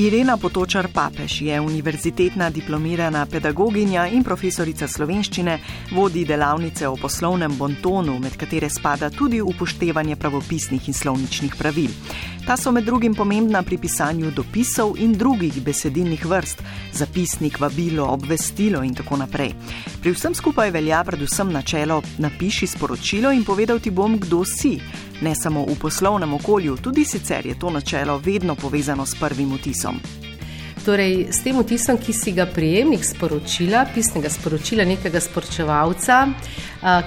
Irena Potočar Papež je univerzitetna diplomirana pedagoginja in profesorica slovenščine, vodi delavnice o poslovnem bontonu, med katere spada tudi upoštevanje pravopisnih in slovničnih pravil. Ta so med drugim pomembna pri pisanju dopisov in drugih besedilnih vrst, zapisnik, vabilo, obvestilo in tako naprej. Pri vsem skupaj velja predvsem načelo: napiši sporočilo in povedal ti bom, kdo si ne samo v poslovnem okolju, tudi sicer je to načelo vedno povezano s prvim vtisom. Torej, s tem vtisom, ki si ga prijemnik sporočila, pisnega sporočila nekega sporočevalca,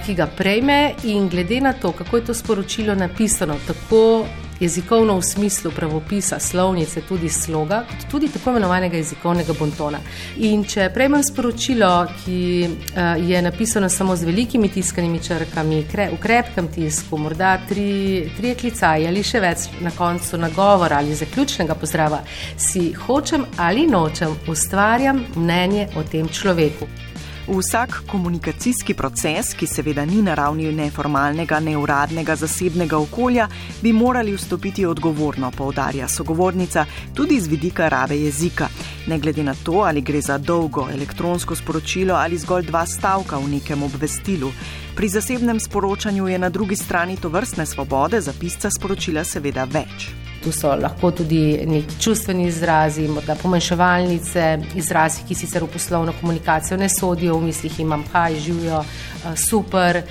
ki ga prejme, in glede na to, kako je to sporočilo napisano, tako jezikovno v smislu pravopisa, slovnice, tudi sloga, kot tudi tako imenovanega jezikovnega bontona. In če prejmem sporočilo, ki uh, je napisano samo z velikimi tiskanimi črkami, kre, v krepkem tisku, morda tri, tri klicaje ali še več na koncu nagovora ali zaključnega pozdrava, si hočem ali nočem ustvarjam mnenje o tem človeku. Vsak komunikacijski proces, ki seveda ni na ravni neformalnega, neuradnega, zasebnega okolja, bi morali vstopiti odgovorno, poudarja sogovornica, tudi z vidika rabe jezika. Ne glede na to, ali gre za dolgo elektronsko sporočilo ali zgolj dva stavka v nekem obvestilu. Pri zasebnem sporočanju je na drugi strani to vrstne svobode za pisca sporočila seveda več. Tu so lahko tudi neki čustveni izrazi, morda pomanjševalnice, izrazi, ki sicer v poslovno komunikacijo ne sodijo, v mislih imam kaj, živijo eh, super.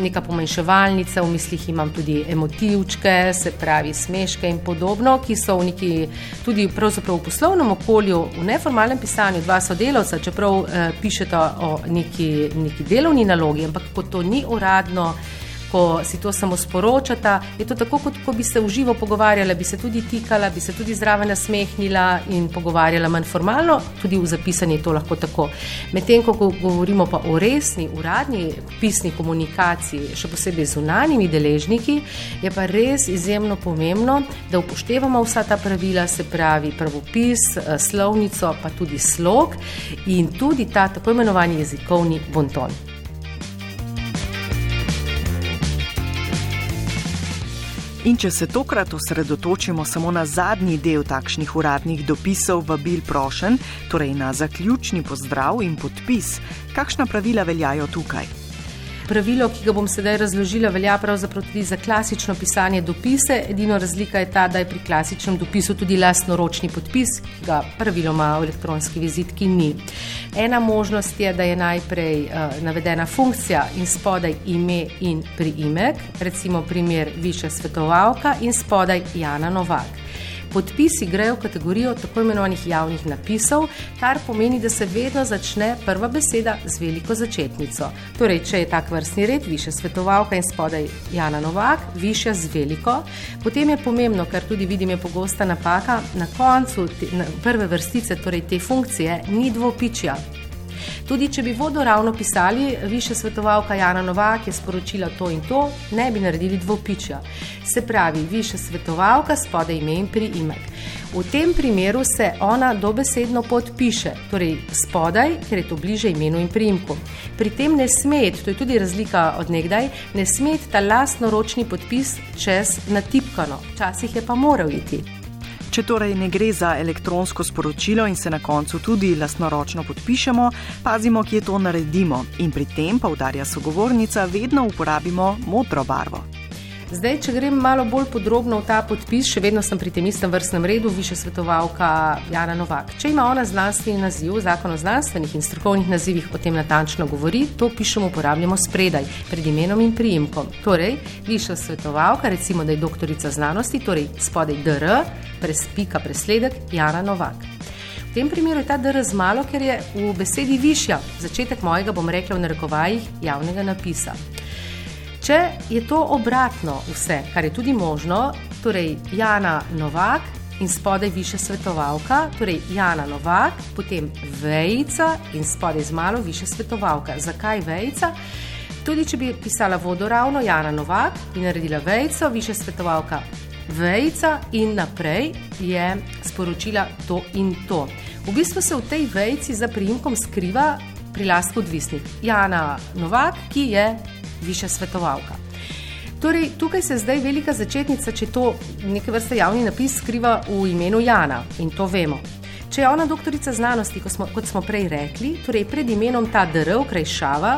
Neka pomanjševalnica, v mislih imam tudi emotivčke, se pravi smeške in podobno, ki so v neki, tudi v poslovnem okolju, v neformalnem pisanju, dva sodelavca, čeprav eh, pišete o neki, neki delovni nalogi, ampak ko to ni uradno, ko si to samo sporočata, je to tako, kot ko bi se v živo pogovarjala, bi se tudi tikala, bi se tudi zraven nasmehnila in pogovarjala manj formalno, tudi v zapisani je to lahko tako. Medtem, ko govorimo pa o resni, uradni pisni komunikaciji, še posebej z unanimi deležniki, je pa res izjemno pomembno, da upoštevamo vsa ta pravila, se pravi pravopis, eh, slovnico, pa tudi slog in tudi ta tako imenovani jezikovni bonton. In če se tokrat osredotočimo samo na zadnji del takšnih uradnih dopisov, vabil prošen, torej na zaključni pozdrav in podpis, kakšna pravila veljajo tukaj? Pravilo, ki ga bom sedaj razložila, velja pravzaprav tudi za klasično pisanje dopise. Edino razlika je ta, da je pri klasičnem dopisu tudi lastnoročni podpis, ki ga praviloma v elektronski vizitki ni. Ena možnost je, da je najprej uh, navedena funkcija in spodaj ime in priimek, recimo primer Višja svetovalka in spodaj Jana Novak. Podpisi grejo v kategorijo tako imenovanih javnih napisov, kar pomeni, da se vedno začne prva beseda z veliko začetnico. Torej, če je tak vrstni red, više svetovalka in spodaj Jana Novak, više z veliko, potem je pomembno, kar tudi vidim, je pogosta napaka, na koncu te, na prve vrstice, torej te funkcije, ni dvopičja. Tudi če bi vodoravno pisali, više svetovalka Jana Novak je sporočila to in to, ne bi naredili dvopičja. Se pravi, više svetovalka spode ime in priimek. V tem primeru se ona dobesedno podpiše, torej spodaj, ker je to bliže imenu in priimku. Pri tem ne smet, to je tudi razlika od nekdaj, ne smet ta lastnoročni podpis čez natipkano, včasih je pa moral iti. Če torej ne gre za elektronsko sporočilo in se na koncu tudi lastnoročno podpišemo, pazimo, kje to naredimo in pri tem, pa udarja sogovornica, vedno uporabimo modro barvo. Zdaj, če grem malo bolj podrobno v ta podpis, še vedno sem pri tem istem vrstnem redu, više svetovalka Jana Novak. Če ima ona znanstveni naziv, zakon o znanstvenih in strokovnih nazivih o tem natančno govori, to pišemo, uporabljamo spredaj, pred imenom in priimkom. Torej, više svetovalka, recimo, da je doktorica znanosti, torej spodaj DR, prespika presledek Jana Novak. V tem primeru je ta DR z malo, ker je v besedi višja, začetek mojega, bom rekla v narekovajih, javnega napisa. Če je to obratno vse, kar je tudi možno, torej Jana Novak in spodaj više svetovalka, torej Jana Novak, potem vejca in spodaj z malo više svetovalka. Zakaj vejca? Tudi če bi pisala vodoravno Jana Novak in naredila vejco, više svetovalka vejca in naprej je sporočila to in to. V bistvu se v tej vejci za prijimkom skriva prilastko odvisnik Jana Novak, ki je višja svetovalka. Torej, tukaj se zdaj velika začetnica, če to neke vrste javni napis skriva v imenu Jana in to vemo. Če je ona doktorica znanosti, kot smo, kot smo prej rekli, torej pred imenom ta DR okrajšava,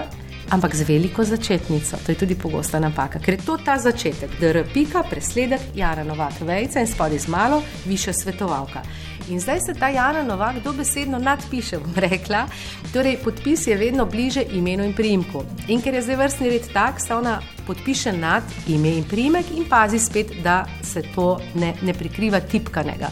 ampak z veliko začetnico. To je tudi pogosta napaka, ker je to ta začetek, DR, pika, presledek, Jana Novak, vejca in spodaj z malo, više svetovalka. In zdaj se ta Jana Novak dobesedno nadpiše, bom rekla. Torej, podpis je vedno bliže imenu in primku. In ker je zdaj vrstni red tak, se ona podpiše nad ime in primek in pazi spet, da se to ne, ne prikriva tipkanega.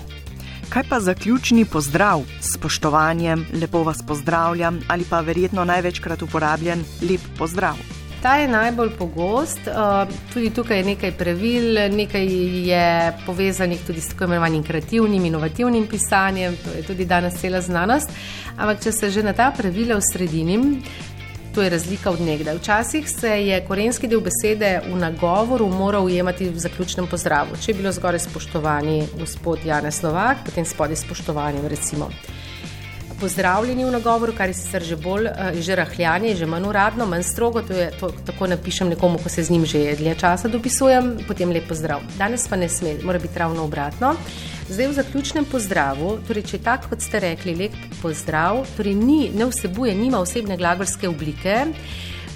Kaj pa zaključni pozdrav s spoštovanjem, lepo vas pozdravljam ali pa verjetno največkrat uporabljen lep pozdrav? Ta je najbolj pogost, uh, tudi tukaj je nekaj pravil, nekaj je povezanih tudi s tako imenovanim kreativnim, inovativnim pisanjem, to je tudi danes cela znanost. Ampak, če se že na ta pravila usredinim, to je razlika od nekdaj. Včasih se je korenski del besede v nagovoru moral ujemati v zaključnem pozdravu. Če je bilo zgoraj spoštovani gospod Janez Novak, potem spodaj spoštovanje, recimo pozdravljeni v nagovoru, kar je sicer že bolj uh, že rahljanje, že manj uradno, manj strogo. To je, to, tako napišem nekomu, ko se z njim že dlje časa dopisujem, potem lep pozdrav. Danes pa ne sme, mora biti ravno obratno. Zdaj v zaključnem pozdravu, torej če tako kot ste rekli, lep pozdrav, torej ni, ne vsebuje, nima osebne glagolske oblike.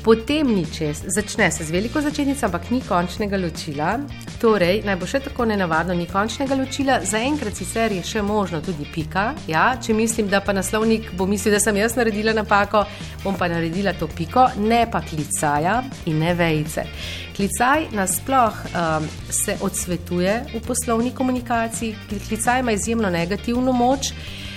Potem ni čez, začne se z veliko začetnico, ampak ni končnega ločila. Torej, naj bo še tako nenavadno, ni končnega ločila, zaenkrat sicer je še možno tudi pika. Ja, če mislim, da pa naslovnik bo mislil, da sem jaz naredila napako, bom pa naredila to piko, ne pa klicaja in ne vejce. Klicaj nasploh um, se odsvetuje v poslovni komunikaciji, klicaj ima izjemno negativno moč.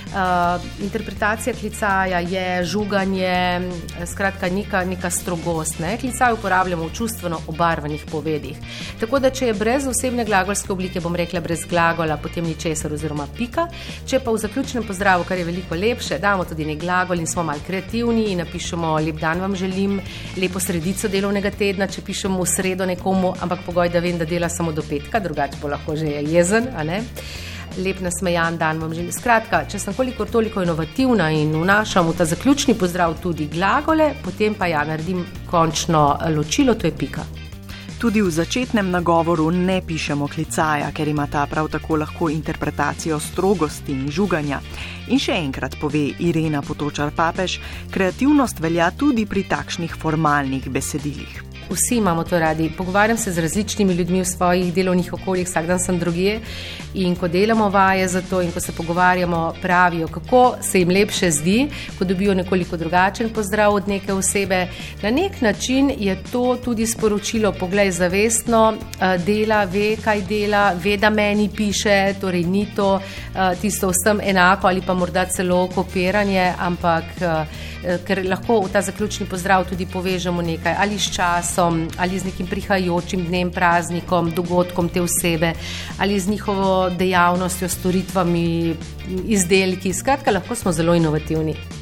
Uh, interpretacija klicaja je žuganje, skratka, neka, neka strogost. Ne? Klicaj uporabljamo v čustveno obarvanih povedih. Tako da, če je brez osebne glagolske oblike, bom rekla brez glagola, potem ni česar oziroma pika. Če pa v zaključnem pozdravu, kar je veliko lepše, damo tudi nek glagol in smo mal kreativni in napišemo lep dan vam želim, lepo sredico delovnega tedna, če pišemo v sredo nekomu, ampak pogoj, da vem, da dela samo do petka, drugače bo lahko že jezen lep nasmejan dan vam želim. Skratka, če sem kolikor toliko inovativna in vnašam v ta zaključni pozdrav tudi glagole, potem pa ja naredim končno ločilo, to je pika. Tudi v začetnem nagovoru ne pišemo klicaja, ker ima ta prav tako lahko interpretacijo strogosti in žuganja. In še enkrat pove Irena Potočar Papež, kreativnost velja tudi pri takšnih formalnih besedilih vsi imamo to radi. Pogovarjam se z različnimi ljudmi v svojih delovnih okoljih, vsak dan sem druge. In ko delamo vaje za to, in ko se pogovarjamo, pravijo, kako se jim lepše zdi, ko dobijo nekoliko drugačen pozdrav od neke osebe. Na nek način je to tudi sporočilo, poglej, zavestno eh, dela, ve, kaj dela, ve, da meni piše, torej ni to eh, tisto vsem enako ali pa morda celo kopiranje, ampak eh, ker lahko v ta zaključni pozdrav tudi povežemo nekaj ali s časom časom ali z nekim prihajajočim dnem, praznikom, dogodkom te osebe ali z njihovo dejavnostjo, storitvami, izdelki. Skratka, lahko smo zelo inovativni.